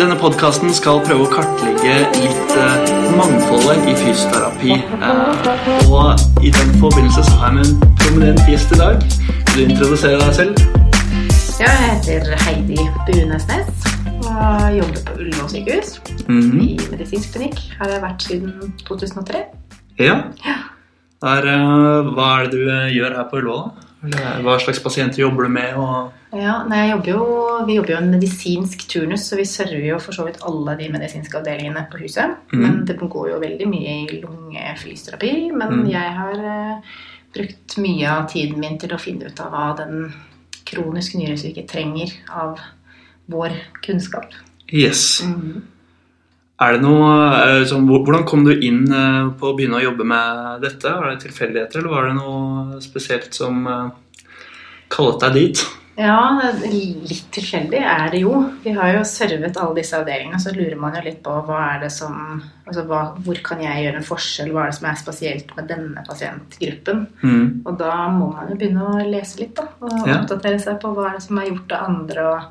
Denne podkasten skal prøve å kartlegge litt eh, mangfoldet i fysioterapi. Eh, og i den forbindelse så har jeg med en prominent gjest i dag. Vil du introdusere deg selv? Ja, jeg heter Heidi Bunesnes og jobber på Ullevål sykehus Mhm. i medisinsk klinikk. Har jeg vært siden 2003. Ja. Ja. Der, eh, hva er det du eh, gjør her på Ullevål? Hva slags pasienter jobber du med? Og... Ja, nei, jeg jobber jo, vi jobber jo en medisinsk turnus, så vi server jo for så vidt alle de medisinske avdelingene på huset. Mm. Men det går jo veldig mye i lungefysioterapi. Men mm. jeg har uh, brukt mye av tiden min til å finne ut av hva den kronisk nyresyke trenger av vår kunnskap. Yes. Er det noe, sånn, Hvordan kom du inn eh, på å begynne å jobbe med dette? Var det tilfeldigheter, eller var det noe spesielt som kallet deg dit? Ja, litt tilfeldig er det jo. Vi har jo servet alle disse avdelingene, så lurer man jo litt på hva er det som altså hva, Hvor kan jeg gjøre en forskjell? Hva er det som er spesielt med denne pasientgruppen? Mm. Og da må man jo begynne å lese litt, da. Og Ja. oppdatere seg på hva er det som er gjort av andre, og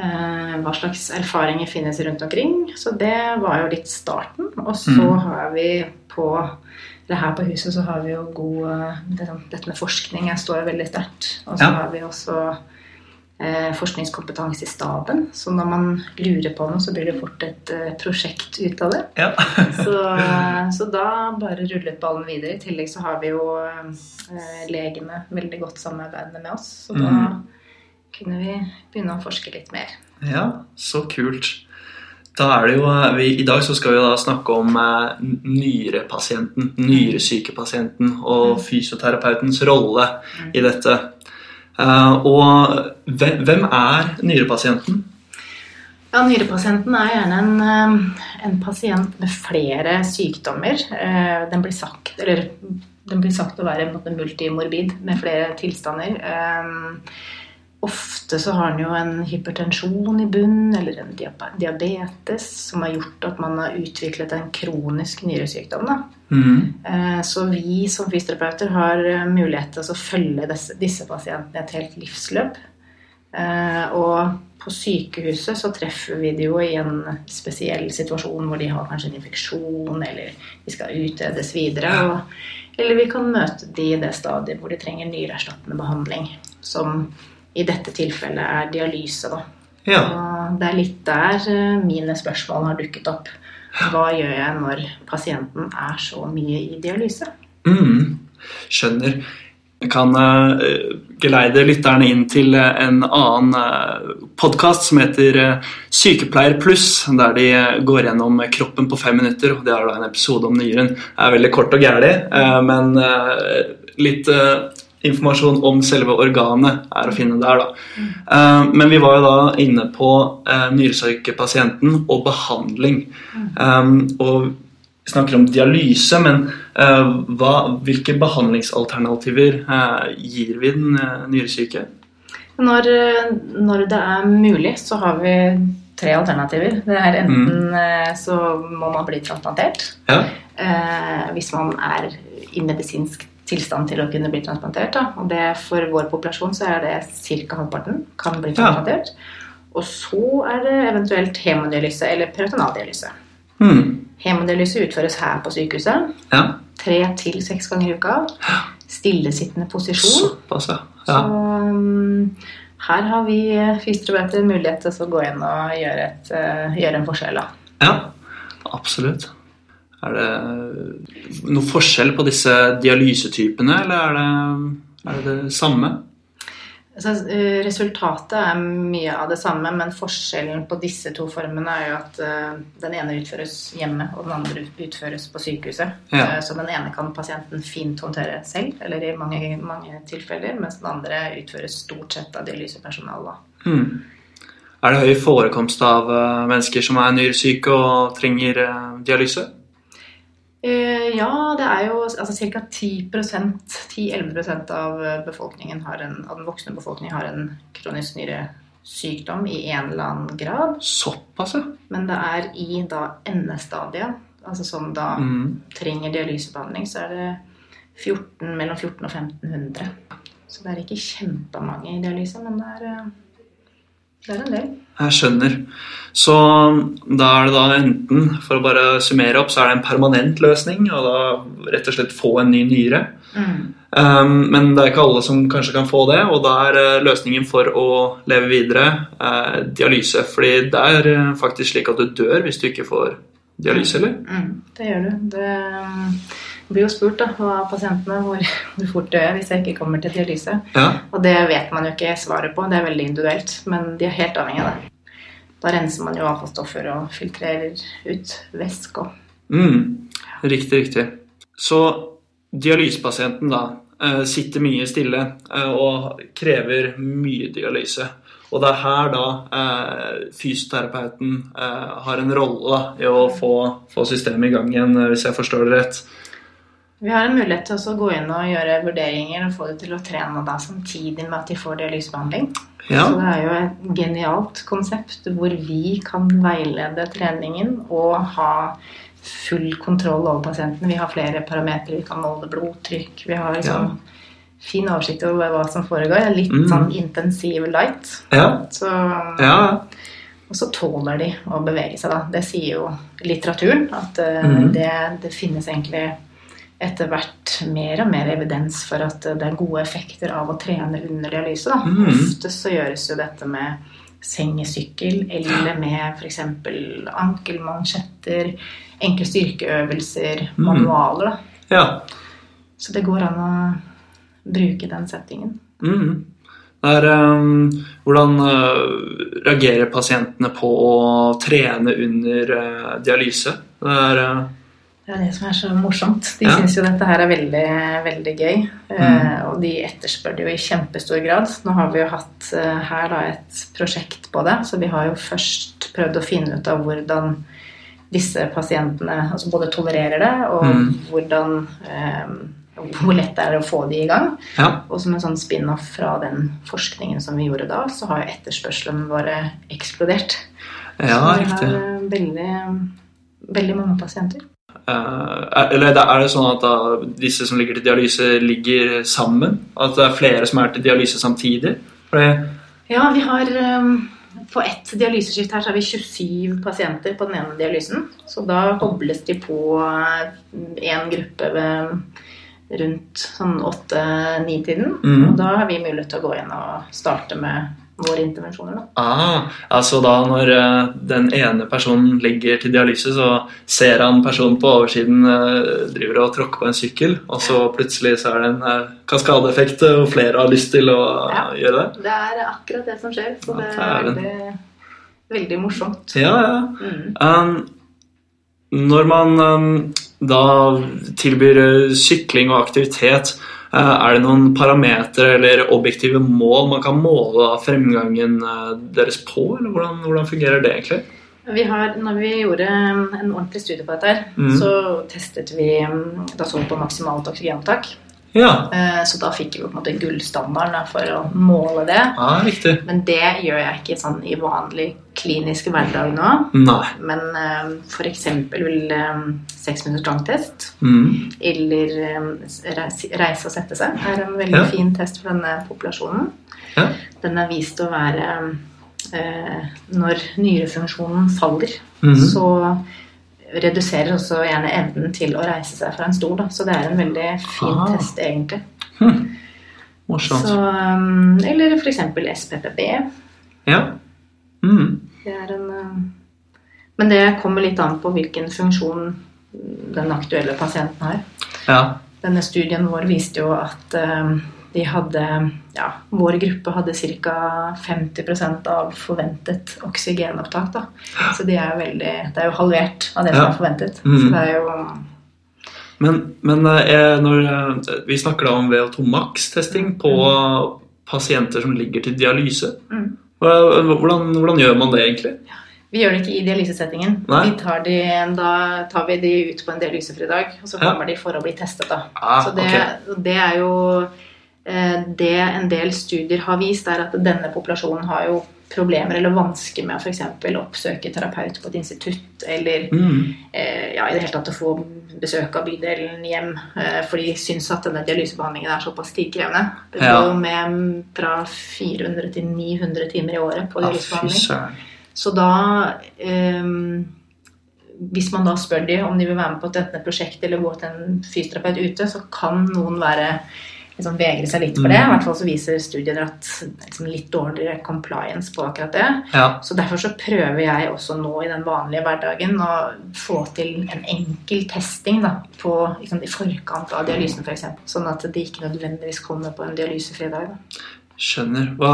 eh, hva slags erfaringer finnes rundt omkring. Så det var jo litt starten. Og så Mm. har vi på her på huset så har vi jo god eh, det, sånn- Dette med forskning jeg står jo veldig sterkt. Og så Ja. har vi også eh, forskningskompetanse i staben. Så når man lurer på noe, så blir det fort et eh, prosjekt ut av det. Ja. Så, så da bare rullet ballen videre. I tillegg så har vi jo eh, legene veldig godt samarbeidende med oss. Så da mm. kunne vi begynne å forske litt mer. ja, så kult. Da er det jo, eh, vi, I dag så skal vi da snakke om eh, nyrepasienten, nyresykepasienten og fysioterapeutens rolle i dette. Eh, og hvem, hvem er nyrepasienten? Ja, Nyrepasienten er gjerne en, eh, en pasient med flere sykdommer. Eh, Den blir sagt, eller, den blir sagt å være multimorbid med flere tilstander. Ofte så har den jo en hypertensjon i bunn eller en diabetes som har gjort at man har utviklet en kronisk nyresykdom. Mhm. Eh, Så vi som fysioterapeuter har eh, mulighet til å følge disse, disse pasientene i et helt livsløp. Eh, Og på sykehuset så treffer vi det jo i en spesiell situasjon hvor de har kanskje en infeksjon, eller de skal utredes videre. Og, eller vi kan møte de i det stadiet hvor de trenger nyreerstattende behandling. Som i dette tilfellet er dialyse, da. Ja. Det er litt der eh, mine spørsmål har dukket opp. Hva gjør jeg når pasienten er så mye i dialyse? Mm, skjønner. Jeg kan eh, geleide lytterne inn til eh, en annen uh, podkast som heter Sykepleier pluss, der de går gjennom kroppen på fem minutter. og Det er da en episode om nyren. Det er veldig kort og gærlig, eh, men litt informasjon om selve organet er å finne der. da. Eh, men vi var jo da inne på uh, nyresykepasienten og behandling. Um, og vi snakker om dialyse, men eh, hva, hvilke behandlingsalternativer eh, gir vi den nyresyke? Når, eh, når det er mulig, så har vi tre alternativer. Det er enten mm. så må man bli transplantert. Ja. Eh, hvis man er i medisinsk tilstand til å kunne bli transplantert. Da. Og det, for vår populasjon så er det ca. halvparten kan bli Ja. transplantert. Og så er det eventuelt hemodialyse eller peritonealdialyse. Hmm. Hemodialyse utføres her på sykehuset. ja. Tre til seks ganger i uka. Stillesittende posisjon. Såpass, ja. Så um, her har vi eh, fysioterapeuter mulighet til å gå inn og gjøre, et, eh, gjøre en forskjell. Da. Ja, absolutt. Er det noe forskjell på disse dialysetypene, eller er det, er det det samme? Så, eh, resultatet er mye av det samme, men forskjellen på disse to formene er jo at eh, den ene utføres hjemme, og den andre utføres på sykehuset. Ja. Eh, Så den ene kan pasienten fint håndtere selv, eller i mange, mange tilfeller, mens den andre utføres stort sett av dialysepersonal. da. Hmm. Er det høy forekomst av mennesker som er nyresyke og trenger dialyse? Eh, Ja, det er jo altså ca. 10-11% av befolkningen har en, av den voksne befolkningen har en kronisk nyresykdom i en eller annen grad. Såpass, ja. Men det er i da endestadiet, altså som da Mm. trenger dialysebehandling, så er det 14, mellom 14 og 1500. Så det er ikke kjempemange i dialyse, men det er, eh, Det er en del. Jeg skjønner. Så da er det da enten, for å bare summere opp, så er det en permanent løsning, og da rett og slett få en ny nyre. Mm. Um, men det er ikke alle som kanskje kan få det, og da er eh, løsningen for å leve videre eh, dialyse. Fordi det er eh, faktisk slik at du dør hvis du ikke får dialyse, eller? Mm, det gjør du. Det um, blir jo spurt da, av pasientene hvor, hvor fort dør jeg hvis jeg ikke kommer til dialyse. Ja. Og det vet man jo ikke svaret på, det er veldig individuelt. Men de er helt avhengig av det. Da renser man jo avfallsstoffer og filtrerer ut væske. Mm, riktig, riktig. Så dialysepasienten da eh, sitter mye stille eh, og krever mye dialyse. Og det er her da eh, fysioterapeuten eh, har en rolle i å få, få systemet i gang igjen, eh, hvis jeg forstår det rett. Vi har en mulighet til å gå inn og gjøre vurderinger og få det til å trene da, samtidig med at de får dialysebehandling. Ja. Så det er jo et genialt konsept hvor vi kan veilede treningen og ha full kontroll over pasienten. Vi har flere parametere. Vi kan måle blodtrykk. Vi har liksom fin oversikt over hva som foregår. Litt Mm. sånn intensiv light. Ja. Så, ja. Og så tåler de å bevege seg, da. Det sier jo litteraturen. At eh, Mhm. det, det finnes egentlig etter hvert mer og mer evidens for at det er gode effekter av å trene under dialyse. Da. Mm. Ofte så gjøres jo dette med sengesykkel eller med f.eks. ankelmansjetter, enkle styrkeøvelser, mm. manualer. Da. ja. Så det går an å bruke den settingen. Mm. Det er, um, hvordan uh, reagerer pasientene på å trene under uh, dialyse? Det er uh, Det er det som er så morsomt. De Ja. syns jo dette her er veldig, veldig gøy. Eh, og de etterspør det jo i kjempestor grad. Nå har vi jo hatt eh, her da et prosjekt på det, så vi har jo først prøvd å finne ut av hvordan disse pasientene altså både tolererer det, og Mm. hvordan eh, hvor lett det er å få de i gang. Ja. Og som en sånn spin-off fra den forskningen som vi gjorde da, så har jo etterspørselen bare eksplodert. ja, så vi har eh, veldig, veldig mange pasienter. Er- eller er det sånn at da, disse som ligger til dialyse, ligger sammen? At det er flere som er til dialyse samtidig? Fordi, Ja, vi har um, På ett dialyseskift her så har vi 27 pasienter på den ene dialysen. Så da kobles de på én gruppe ved rundt sånn åtte-ni-tiden. Mm. Og da har vi mulighet til å gå inn og starte med våre intervensjoner. Da. ah, altså da når uh, den ene personen ligger til dialyse, så ser han personen på oversiden uh, driver og tråkker på en sykkel, og så plutselig så er det en uh, kaskadeeffekt, og flere har lyst til å Ja. gjøre det? Det er akkurat det som skjer, så Ja, det er veldig, veldig morsomt. Ja, ja. Mm. Um, når man um, da tilbyr sykling og aktivitet, er det noen parametere eller objektive mål man kan måle fremgangen uh, deres på, eller hvordan, hvordan fungerer det egentlig? Vi har, når vi gjorde en ordentlig studie på dette, her, mm. så testet vi Da så vi på maksimalt oksygenopptak. Ja, Eh, Så da fikk vi på en måte gullstandarden for å måle det. Ja, riktig. Men det gjør jeg ikke sånn i vanlig klinisk hverdag nå. Nei. Men eh, f.eks. vil eh, seks minutters langtest Mm. eller reise, og sette seg er en veldig Ja. fin test for denne populasjonen. Ja. Den er vist å være Når nyrefunksjonen faller, mm. så reduserer også gjerne evnen til å reise seg fra en stol. Da. Så det er en veldig fin Ah. test, egentlig. Morsomt. Så, um, eller f.eks. SPPB. Ja. Mm. Det er en um, Men det kommer litt an på hvilken funksjon den aktuelle pasienten har. Ja. Denne studien vår viste jo at um, de hadde Ja, vår gruppe hadde ca. 50% av forventet oksygenopptak. Da. Så de er jo veldig Det er jo halvert av det som Ja. er forventet. Mm. Så det er jo Men, men eh, når eh, vi snakker da om VO2 max-testing på pasienter som ligger til dialyse, Mm. hvordan, hvordan gjør man det egentlig? Vi gjør det ikke i dialysesettingen. Vi tar de, da tar vi de ut på en dialysefri dag, og så Ja. kommer de for å bli testet. da. Ah, så det, det er jo Det en del studier har vist, er at denne populasjonen har jo problemer eller vansker med å f.eks. oppsøke terapeut på et institutt, eller Mm. eh, ja, i det hele tatt å få besøk av bydelen hjem, eh, for de syns at denne dialysebehandlingen er såpass tidkrevende. Det går Ja. med fra 400 til 900 timer i året på dialysebehandling. Så da eh, Hvis man da spør de om de vil være med på et enten prosjekt eller gå til en fysioterapeut ute, så kan noen være liksom vegre seg litt for det. I Mm. hvert fall så viser studier at liksom litt dårligere compliance på akkurat det. Ja. Så derfor så prøver jeg også nå i den vanlige hverdagen å få til en enkel testing da, på, liksom, i forkant av dialysen f.eks. Sånn at de ikke nødvendigvis kommer på en dialysefri dag. Da. Skjønner. Hva,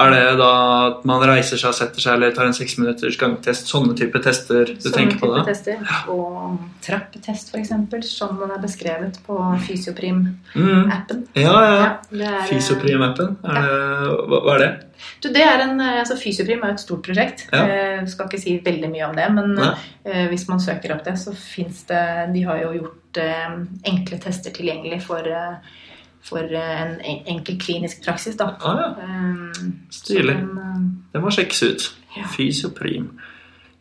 er det da at man reiser seg og setter seg, eller tar en seks minutters gangtest? Sånne type tester du Sånne tenker på da? tester. Og trappetest f.eks., som den er beskrevet på Fysioprim-appen. Mm. Ja, ja, ja. Fysioprim-appen, hva, hva er det? Du, det er en, altså Fysioprim er et stort prosjekt. Ja. Eh, skal ikke si veldig mye om det, men Nei? eh, hvis man søker opp det, så fins det De har jo gjort eh, enkle tester tilgjengelig for, for eh, en en- enkel klinisk praksis, da. Ah, ja. Eh, Stilig. den, Det må sjekkes ut. Ja. Fysioprim.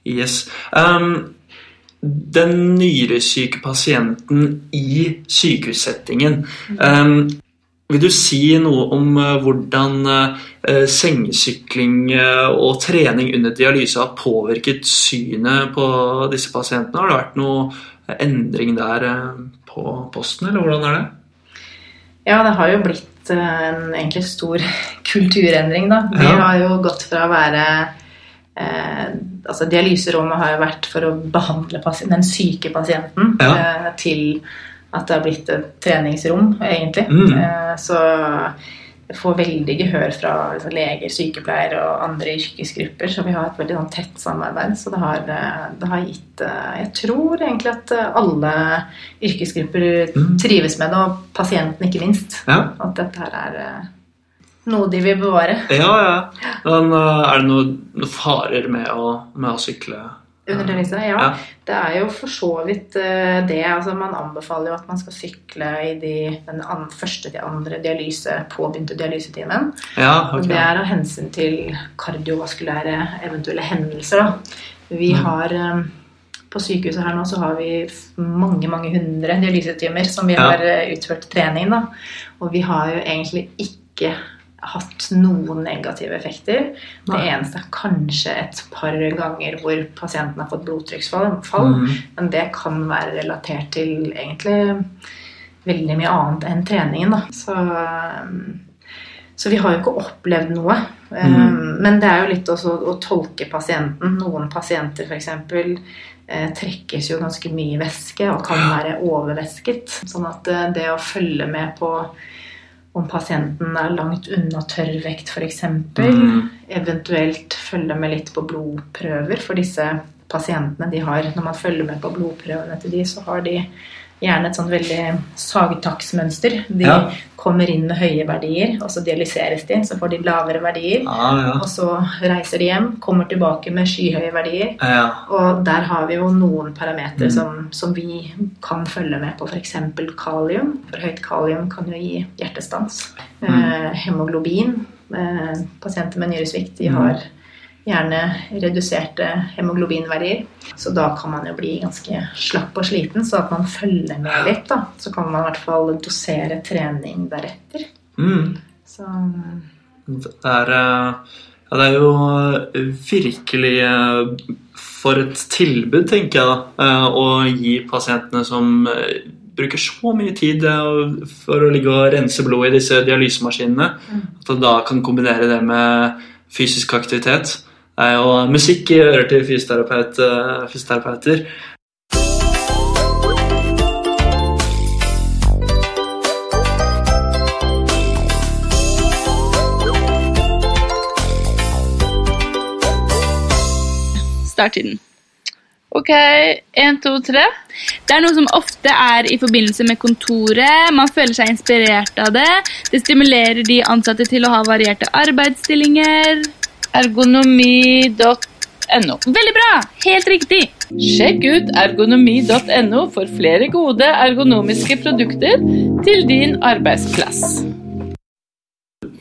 Yes. Um, den nyresyke pasienten i sykehussettingen. Um, vil du si noe om hvordan sengesykling og trening under dialyse har påvirket synet på disse pasientene? Har det vært noe endring der på posten, eller hvordan er det? Ja, det har jo blitt eh, en egentlig stor kulturendring, da. Vi Ja. har jo gått fra å være eh, Altså, dialyserommet har jo vært for å behandle den syke pasienten Ja. eh, til at det har blitt et treningsrom, egentlig. Mm. Eh, så får veldig gehør fra liksom, leger, sykepleiere og andre yrkesgrupper, så vi har et veldig sånn, tett samarbeid. Så det har, eh, det har gitt eh, Jeg tror egentlig at eh, alle yrkesgrupper Mm. trives med det, og pasienten ikke minst. Ja. At dette her er noe de vil bevare. Ja, ja. Men er det noen noe farer med å, med å sykle? Under dialyse? Ja. Ja. Det er jo for så vidt eh, det. Altså, man anbefaler jo at man skal sykle i de, den an, første til andre dialyse, påbegynte dialysetimen. Ja, okay. det er av hensyn til kardiovaskulære eventuelle hendelser. Da. Vi Mm. har eh, På sykehuset her nå så har vi mange mange hundre dialysetimer som vi har eh, utført trening. Da. Og vi har jo egentlig ikke hatt noen negative effekter. Det eneste er kanskje et par ganger hvor pasienten har fått blodtrykksfall. fall, Mm. Men det kan være relatert til egentlig veldig mye annet enn treningen. Da. Så, um, så vi har jo ikke opplevd noe. Mm. Men det er jo litt også å tolke pasienten. Noen pasienter f.eks. Eh, trekkes jo ganske mye væske og kan være overvæsket. Sånn at eh, det å følge med på om pasienten er langt unna tørrvekt f.eks. Mm. Eventuelt følge med litt på blodprøver. For disse pasientene de har, når man følger med på blodprøvene til de, så har de gjerne et sånt veldig sagtaksmønster. De Ja. kommer inn med høye verdier, og så dialyseres de, så får de lavere verdier. Ah, ja. Og så reiser de hjem, kommer tilbake med skyhøye verdier. Ja. Og der har vi jo noen parametere Mm. som, som vi kan følge med på, f.eks. kalium. For høyt kalium kan jo gi hjertestans. Mm. Eh, hemoglobin. Eh, pasienter med nyresvikt de Mm. Gjerne reduserte hemoglobinverdier. Så da kan man jo bli ganske slapp og sliten, så at man følger med litt. da. Så kan man i hvert fall dosere trening deretter. Mm. Så Det er, eh, ja, det er jo virkelig eh, for et tilbud, tenker jeg, da, eh, å gi pasientene som bruker så mye tid for å ligge og rense blod i disse dialysemaskinene, Mm. at de da kan kombinere det med fysisk aktivitet. Er jo musikk i ører til fysioterapeut, eh, fysioterapeuter. Starttiden. Ok, én, to, tre. Det er noe som ofte er i forbindelse med kontoret. Man føler seg inspirert av det. Det stimulerer de ansatte til å ha varierte arbeidsstillinger. Ergonomi.no. Veldig bra! Helt riktig. Sjekk ut ergonomi.no for flere gode ergonomiske produkter til din arbeidsplass.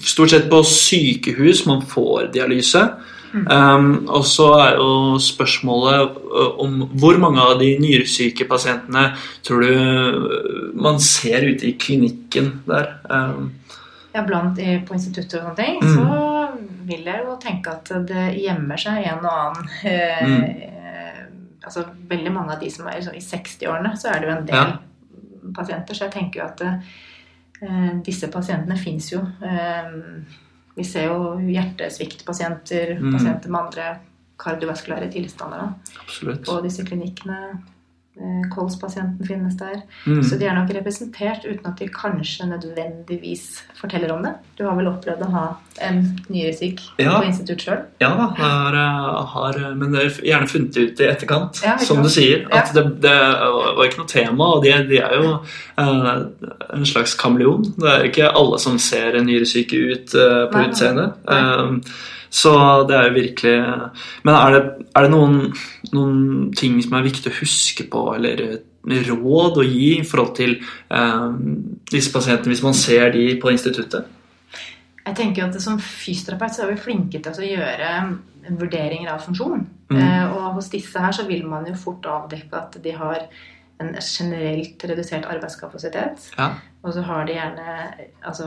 stort sett på sykehus man får dialyse. Mm. Um, og så er jo spørsmålet uh, om hvor mange av de nyresyke pasientene tror du uh, man ser ute i klinikken der? Um, Ja, blant på instituttet og sånne ting, Mm. så vil jeg jo tenke at det gjemmer seg en og annen eh, Mm. eh, Altså veldig mange av de som er sånn i 60-årene, så er det jo en del pasienter. Så jeg tenker jo at eh, disse pasientene fins jo. Eh, vi ser jo hjertesviktpasienter, Mm. pasienter med andre kardiovaskulære tilstander da, på disse klinikkene. Eh, Kolspasienten finnes der. Mm. Så de er nok representert uten at de kanskje nødvendigvis forteller om det. Du har vel opplevd å ha en nyresyk Ja. på institutt sjøl? Ja da, har, eh, har, men det er gjerne funnet ut i etterkant, Ja, som du sier. sier. Ja. At det, det var ikke noe tema, og de, de er jo eh, en slags kameleon. Det er ikke alle som ser nyresyke ut eh, på utseende utseendet. Um, så det er jo virkelig Men er det, er det noen, noen ting som er viktig å huske på, eller eh, råd å gi i forhold til eh, disse pasientene hvis man ser de på instituttet? Jeg tenker at Som fysioterapeut så er vi flinke til å gjøre vurderinger av funksjon. Mm. Eh, og hos disse her så vil man jo fort avdekke at de har en generelt redusert arbeidskapasitet. Ja. Og så har de gjerne altså,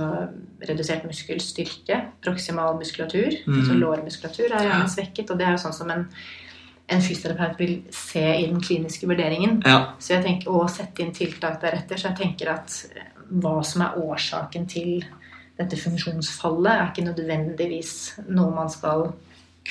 redusert muskelstyrke, proksimal muskulatur. Mm. Så lårmuskulatur er gjerne svekket. Og det er jo sånn som en, en fysioterapeut vil se i den kliniske vurderingen. Ja. Så jeg tenker, Og sette inn tiltak deretter. Så jeg tenker at hva som er årsaken til dette funksjonsfallet, er ikke nødvendigvis noe man skal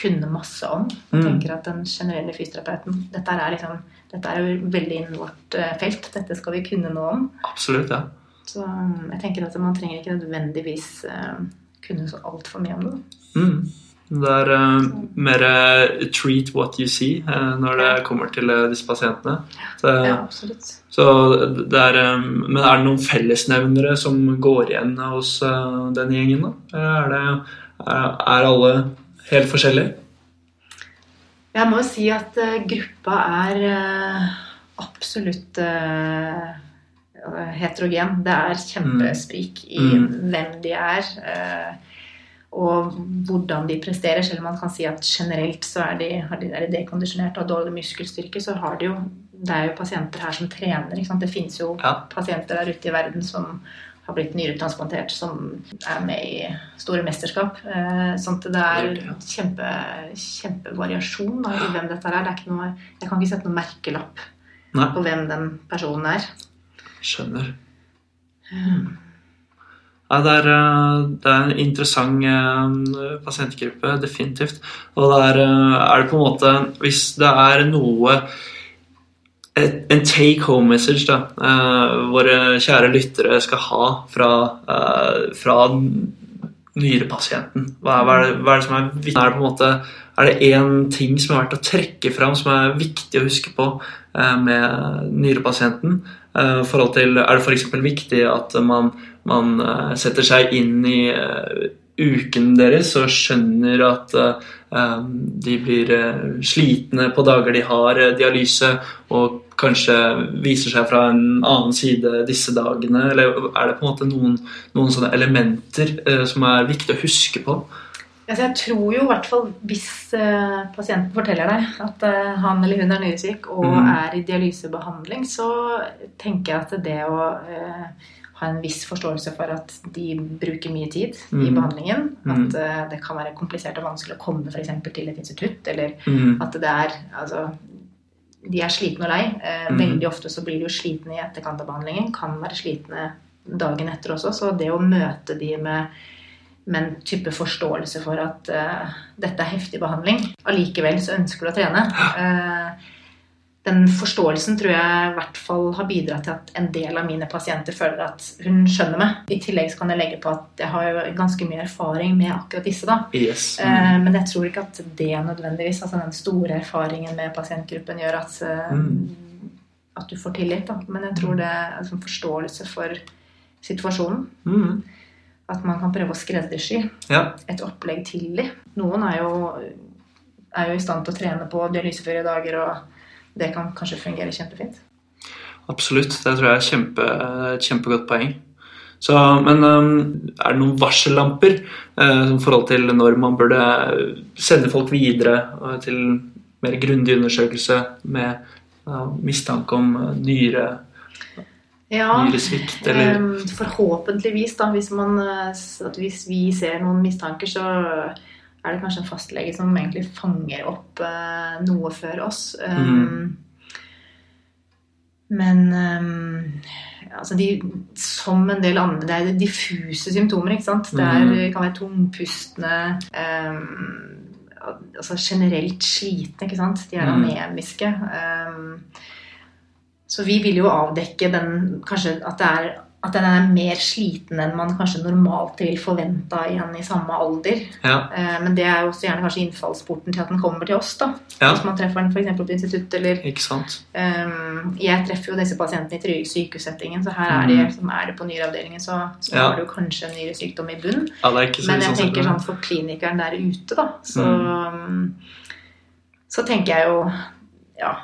kunne masse om. Jeg Mm. tenker at den generelle fysioterapeuten Dette er, liksom, dette er jo veldig innen vårt eh, felt. Dette skal vi kunne noe om. Absolutt, ja. Så um, jeg tenker at man trenger ikke nødvendigvis eh, kunne så altfor mye om det. Mm. Det er uh, mer uh, 'treat what you see' uh, når det kommer til eh, disse pasientene. Så, Ja, absolutt. så det er, um, men er det noen fellesnevnere som går igjen hos eh, den gjengen? da? Er, det, er, alle helt forskjellige? Jeg må jo si at eh, gruppa er eh, absolutt eh, heterogen. Det er kjempesprik i Mm. hvem de er. Og hvordan de presterer. Selv om man kan si at generelt så er de, har de, er dekondisjonert og har dårlig muskelstyrke, så har de jo Det er jo pasienter her som trener. Det fins jo Ja. pasienter der ute i verden som har blitt nyretransplantert, som er med i store mesterskap. Eh, sånn at det er kjempe, kjempevariasjon i hvem dette er. Det er noe, jeg kan ikke sette noen merkelapp Nei. på hvem den personen er. Skjønner. Ja, det, er, eh, det er en interessant eh, pasientgruppe, definitivt. Og det er, eh, er det på en måte Hvis det er noe En take home message da, våre kjære lyttere skal ha fra, fra nyrepasienten. Hva, hva, er det, hva er det som er viktig? Er det på en måte er det én ting som er verdt å trekke fram, som er viktig å huske på med nyrepasienten? Til, er det f.eks. viktig at man, man eh, setter seg inn i eh, uken deres og skjønner at eh, de blir slitne på dager de har dialyse, og kanskje viser seg fra en annen side disse dagene? Eller er det på en måte noen, noen sånne elementer som er viktig å huske på? Altså, jeg tror jo i hvert fall hvis uh, pasienten forteller deg at uh, han eller hun er nyresyk og Mm. er i dialysebehandling, så tenker jeg at det å eh, ha en viss forståelse for at de bruker mye tid i Mm. behandlingen, Mm. at eh, det kan være komplisert og vanskelig å komme eksempel til et institutt, eller Mm. at det er altså, de er slitne og lei. Uh, mm. Veldig ofte så blir de jo slitne i etterkant av behandlingen. Kan være slitne dagen etter også. Så det å møte de med, med en type forståelse for at uh, dette er heftig behandling, allikevel så ønsker du å trene. Eh, den forståelsen tror jeg i hvert fall har bidratt til at en del av mine pasienter føler at hun skjønner meg. I tillegg så kan jeg legge på at jeg har ganske mye erfaring med akkurat disse. da. Yes. Eh, Men jeg tror ikke at det nødvendigvis, altså den store erfaringen med pasientgruppen, gjør at, eh, Mm. at du får tillit. Da. Men jeg tror det er en forståelse for situasjonen. Mm. At man kan prøve å skreddersy Ja. et opplegg til dem. Noen er jo, er jo i stand til å trene på dialyseføre dager, og det kan kanskje fungere kjempefint. Absolutt. Det tror jeg er kjempe, et kjempegodt poeng. Så, men um, er det noen varsellamper i forhold til når man burde sende folk videre uh, til mer grundig undersøkelse med mistanke om uh, nyre, Ja, nyresvikt? Eller Forhåpentligvis, da, hvis, man, eh, at hvis vi ser noen mistanker, så er det kanskje en fastlege som egentlig fanger opp uh, noe før oss. Ehm, Men um, altså de, som en del andre Det er diffuse symptomer, ikke sant. Det er, Mhm. kan være tungpustende um, Altså generelt slitne, ikke sant. De er Mhm. anemiske. ehm, så vi vil jo avdekke den, kanskje at, det er, at den er mer sliten enn man kanskje normalt vil forvente av en i samme alder. ja, Eh, Men det er jo også gjerne kanskje innfallsporten til at den kommer til oss. da. ja, Hvis man treffer den f.eks. på institutt eller ikke sant? Um, Jeg treffer jo disse pasientene i trygg sykehussettingen, så her er de, mm. er det på nyreavdelingen, så, så Mm. Ja. har du kanskje en nyresykdom i bunn. Ja, det er ikke så Men jeg sånn tenker sånn for klinikeren der ute, da, så, Mm. så tenker jeg jo ja,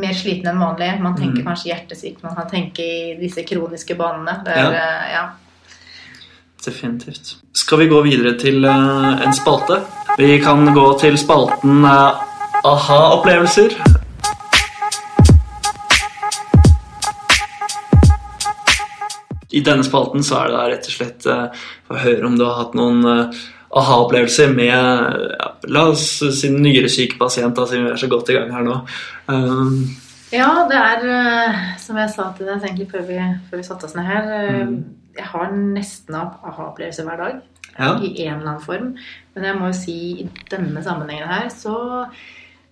mer sliten enn vanlig. Man tenker Mm. kanskje hjertesvikt, man kan tenke i disse kroniske banene. Der, Ja. eh, ja. Definitivt. Skal vi gå videre til uh, en spalte? Vi kan gå til spalten uh, aha-opplevelser. I denne spalten så er det rett og slett uh, å høre om du har hatt noen aha-opplevelser med La oss si en nyresyk pasient, siden vi er så godt i gang her nå. Um, ja, det er eh, som jeg sa til deg egentlig før vi, før vi satte oss ned her eh, Mm. Jeg har nesten aha-opplevelser hver dag. ja. i en eller annen form. Men jeg må jo si i denne sammenhengen her, så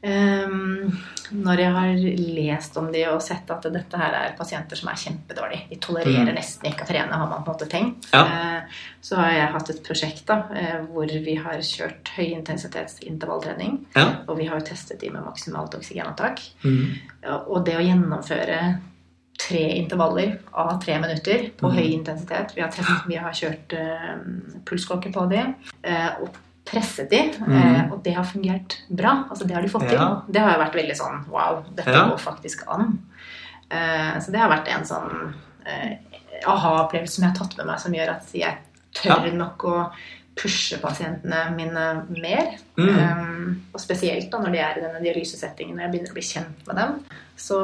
Når jeg har lest om de og sett at dette her er pasienter som er kjempedårlige, de tolererer Mm. nesten ikke å trene, har man på en måte tenkt, Ja. eh, så har jeg hatt et prosjekt da, eh, hvor vi har kjørt høyintensitetsintervalltrening. ja. Og vi har testet de med maksimalt oksygenopptak. Mm. Og det å gjennomføre tre intervaller av tre minutter på mm. høy intensitet Vi har, testet, vi har kjørt uh, pulsklokke på de Uh, og presset de, eh, Mhm. og det har fungert bra. Altså Det har de fått Ja. til. Det har jo vært veldig sånn Wow, dette Ja. går faktisk an. Eh, så det har vært en sånn eh, aha-opplevelse som jeg har tatt med meg, som gjør at jeg tør nok å pushe pasientene mine mer. Mm. Um, og spesielt da når de er i denne dialysesettingen, når jeg begynner å bli kjent med dem, så,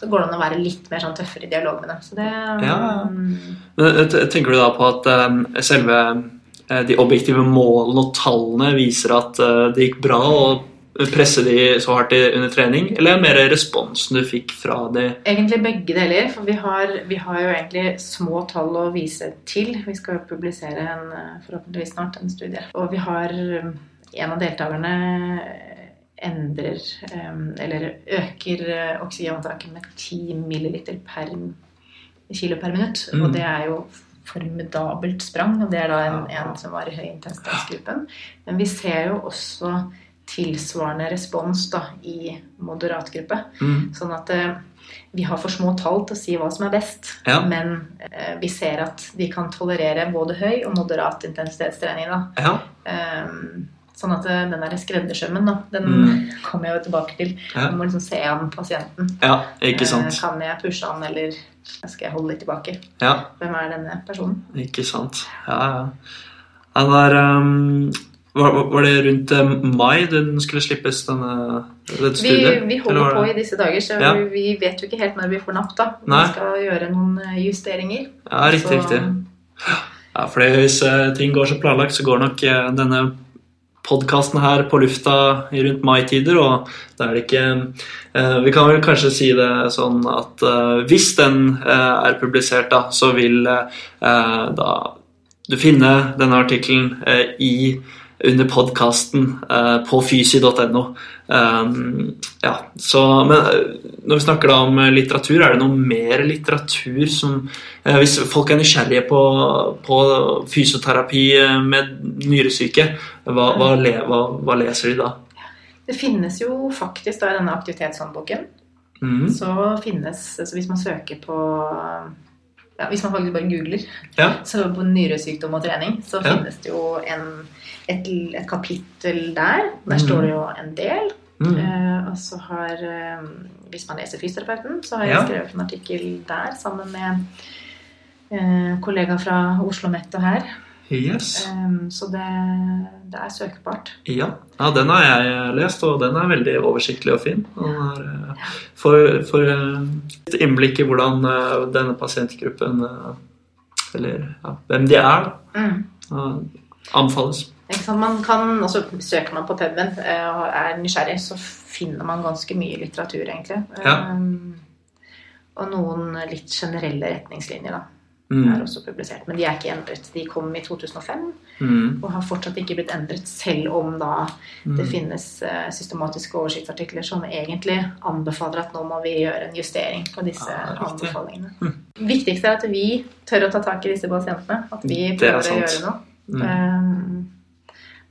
så går det an å være litt mer sånn tøffere i dialog med dem. Så det Ja. um, Men eh, Tenker du da på at um, selve eh, de objektive målene og tallene viser at eh, det gikk bra å presse de så hardt under trening, eller mer responsen du fikk fra de Egentlig begge deler, for vi har, vi har jo egentlig små tall å vise til. Vi skal jo publisere en, eh, forhåpentligvis snart en studie. Og vi har en av deltakerne endrer eller øker eh, oksygenopptaket med 10 milliliter per kilo per minutt. Mm. Og det er jo formidabelt sprang, og det er da en, en som var i høyintensitetsgruppen. Men vi ser jo også tilsvarende respons da, i moderat gruppe. mm. Sånn at eh, vi har for små tall til å si hva som er best. Ja. Men eh, vi ser at vi kan tolerere både høy og moderat intensitetstrening. Da. Ja. Ehm, sånn at eh, den der skreddersømmen, da, den Mm. kommer jeg jo tilbake til. Ja. Du må liksom se an pasienten. ja, ikke Eh, sant. kan jeg pushe han, eller skal jeg holde litt tilbake? Ja, Hvem er denne personen? ikke sant. Ja, ja. Han var, um, var, var det rundt eh, mai den skulle slippes, denne, dette Vi, studiet? vi holder på i disse dager, så Ja. vi, vet jo ikke helt når vi får napp. da. Nei. Vi skal gjøre noen eh, justeringer. Ja, riktig, Så- riktig. Ja, for hvis eh, ting går som planlagt, så går nok eh, denne podkasten her på lufta rundt mai-tider, og da er det ikke eh, Vi kan vel kanskje si det sånn at eh, hvis den eh, er publisert, da, så vil da du finne denne artikkelen i under podkasten eh, på fysi.no. Um, ja, så, men eh, når vi snakker da om eh, litteratur, er det noe mer litteratur som Hvis folk er nysgjerrige på, på fysioterapi med nyresyke, hva, hva, le, hva, hva leser de da? Det finnes jo faktisk da i denne aktivitetshåndboken Mm. så finnes så Hvis man søker på ja, Hvis man faktisk bare googler Ja. så på nyresykdom og trening, så Ja. finnes det jo en, et, et kapittel der. Der mm. står det jo en del. Mm. Eh, og så har eh, Hvis man leser Fysioterapeuten, så har jeg skrevet en artikkel der sammen med eh, kollega fra Oslo Mett og her. Yes. Um, så det, det er søkbart. Ja. ja, den har jeg lest, og den er veldig oversiktlig og fin. Den eh, for, for eh, et innblikk i hvordan eh, denne pasientgruppen Eller ja, hvem de er, da, Mm. anbefales. Man kan, altså Søker man på puben og er nysgjerrig, så finner man ganske mye litteratur, egentlig. Ja. Um, og noen litt generelle retningslinjer da, er Mm. også publisert. Men de er ikke endret. De kom i 2005 Mm. og har fortsatt ikke blitt endret, selv om da det Mm. finnes eh, systematiske oversiktsartikler som egentlig anbefaler at nå må vi gjøre en justering på disse Ja, anbefalingene. Mm. Viktigst er at vi tør å ta tak i disse pasientene. At vi er prøver å gjøre noe. Um,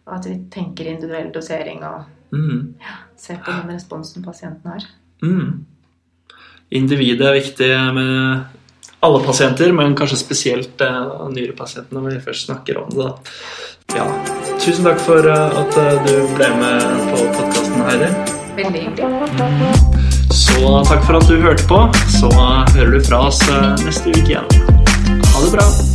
og at vi tenker individuell dosering og Mm. ser på den responsen pasienten har. Mm. Individet er viktig med alle pasienter, men kanskje spesielt uh, nyrepasientene når vi først snakker om det. Ja. Tusen takk for uh, at eh, du ble med på podkasten, Heidi. Veldig hyggelig. Så takk for at du hørte på. Så hører du fra oss eh, neste uke igjen. Ha det bra.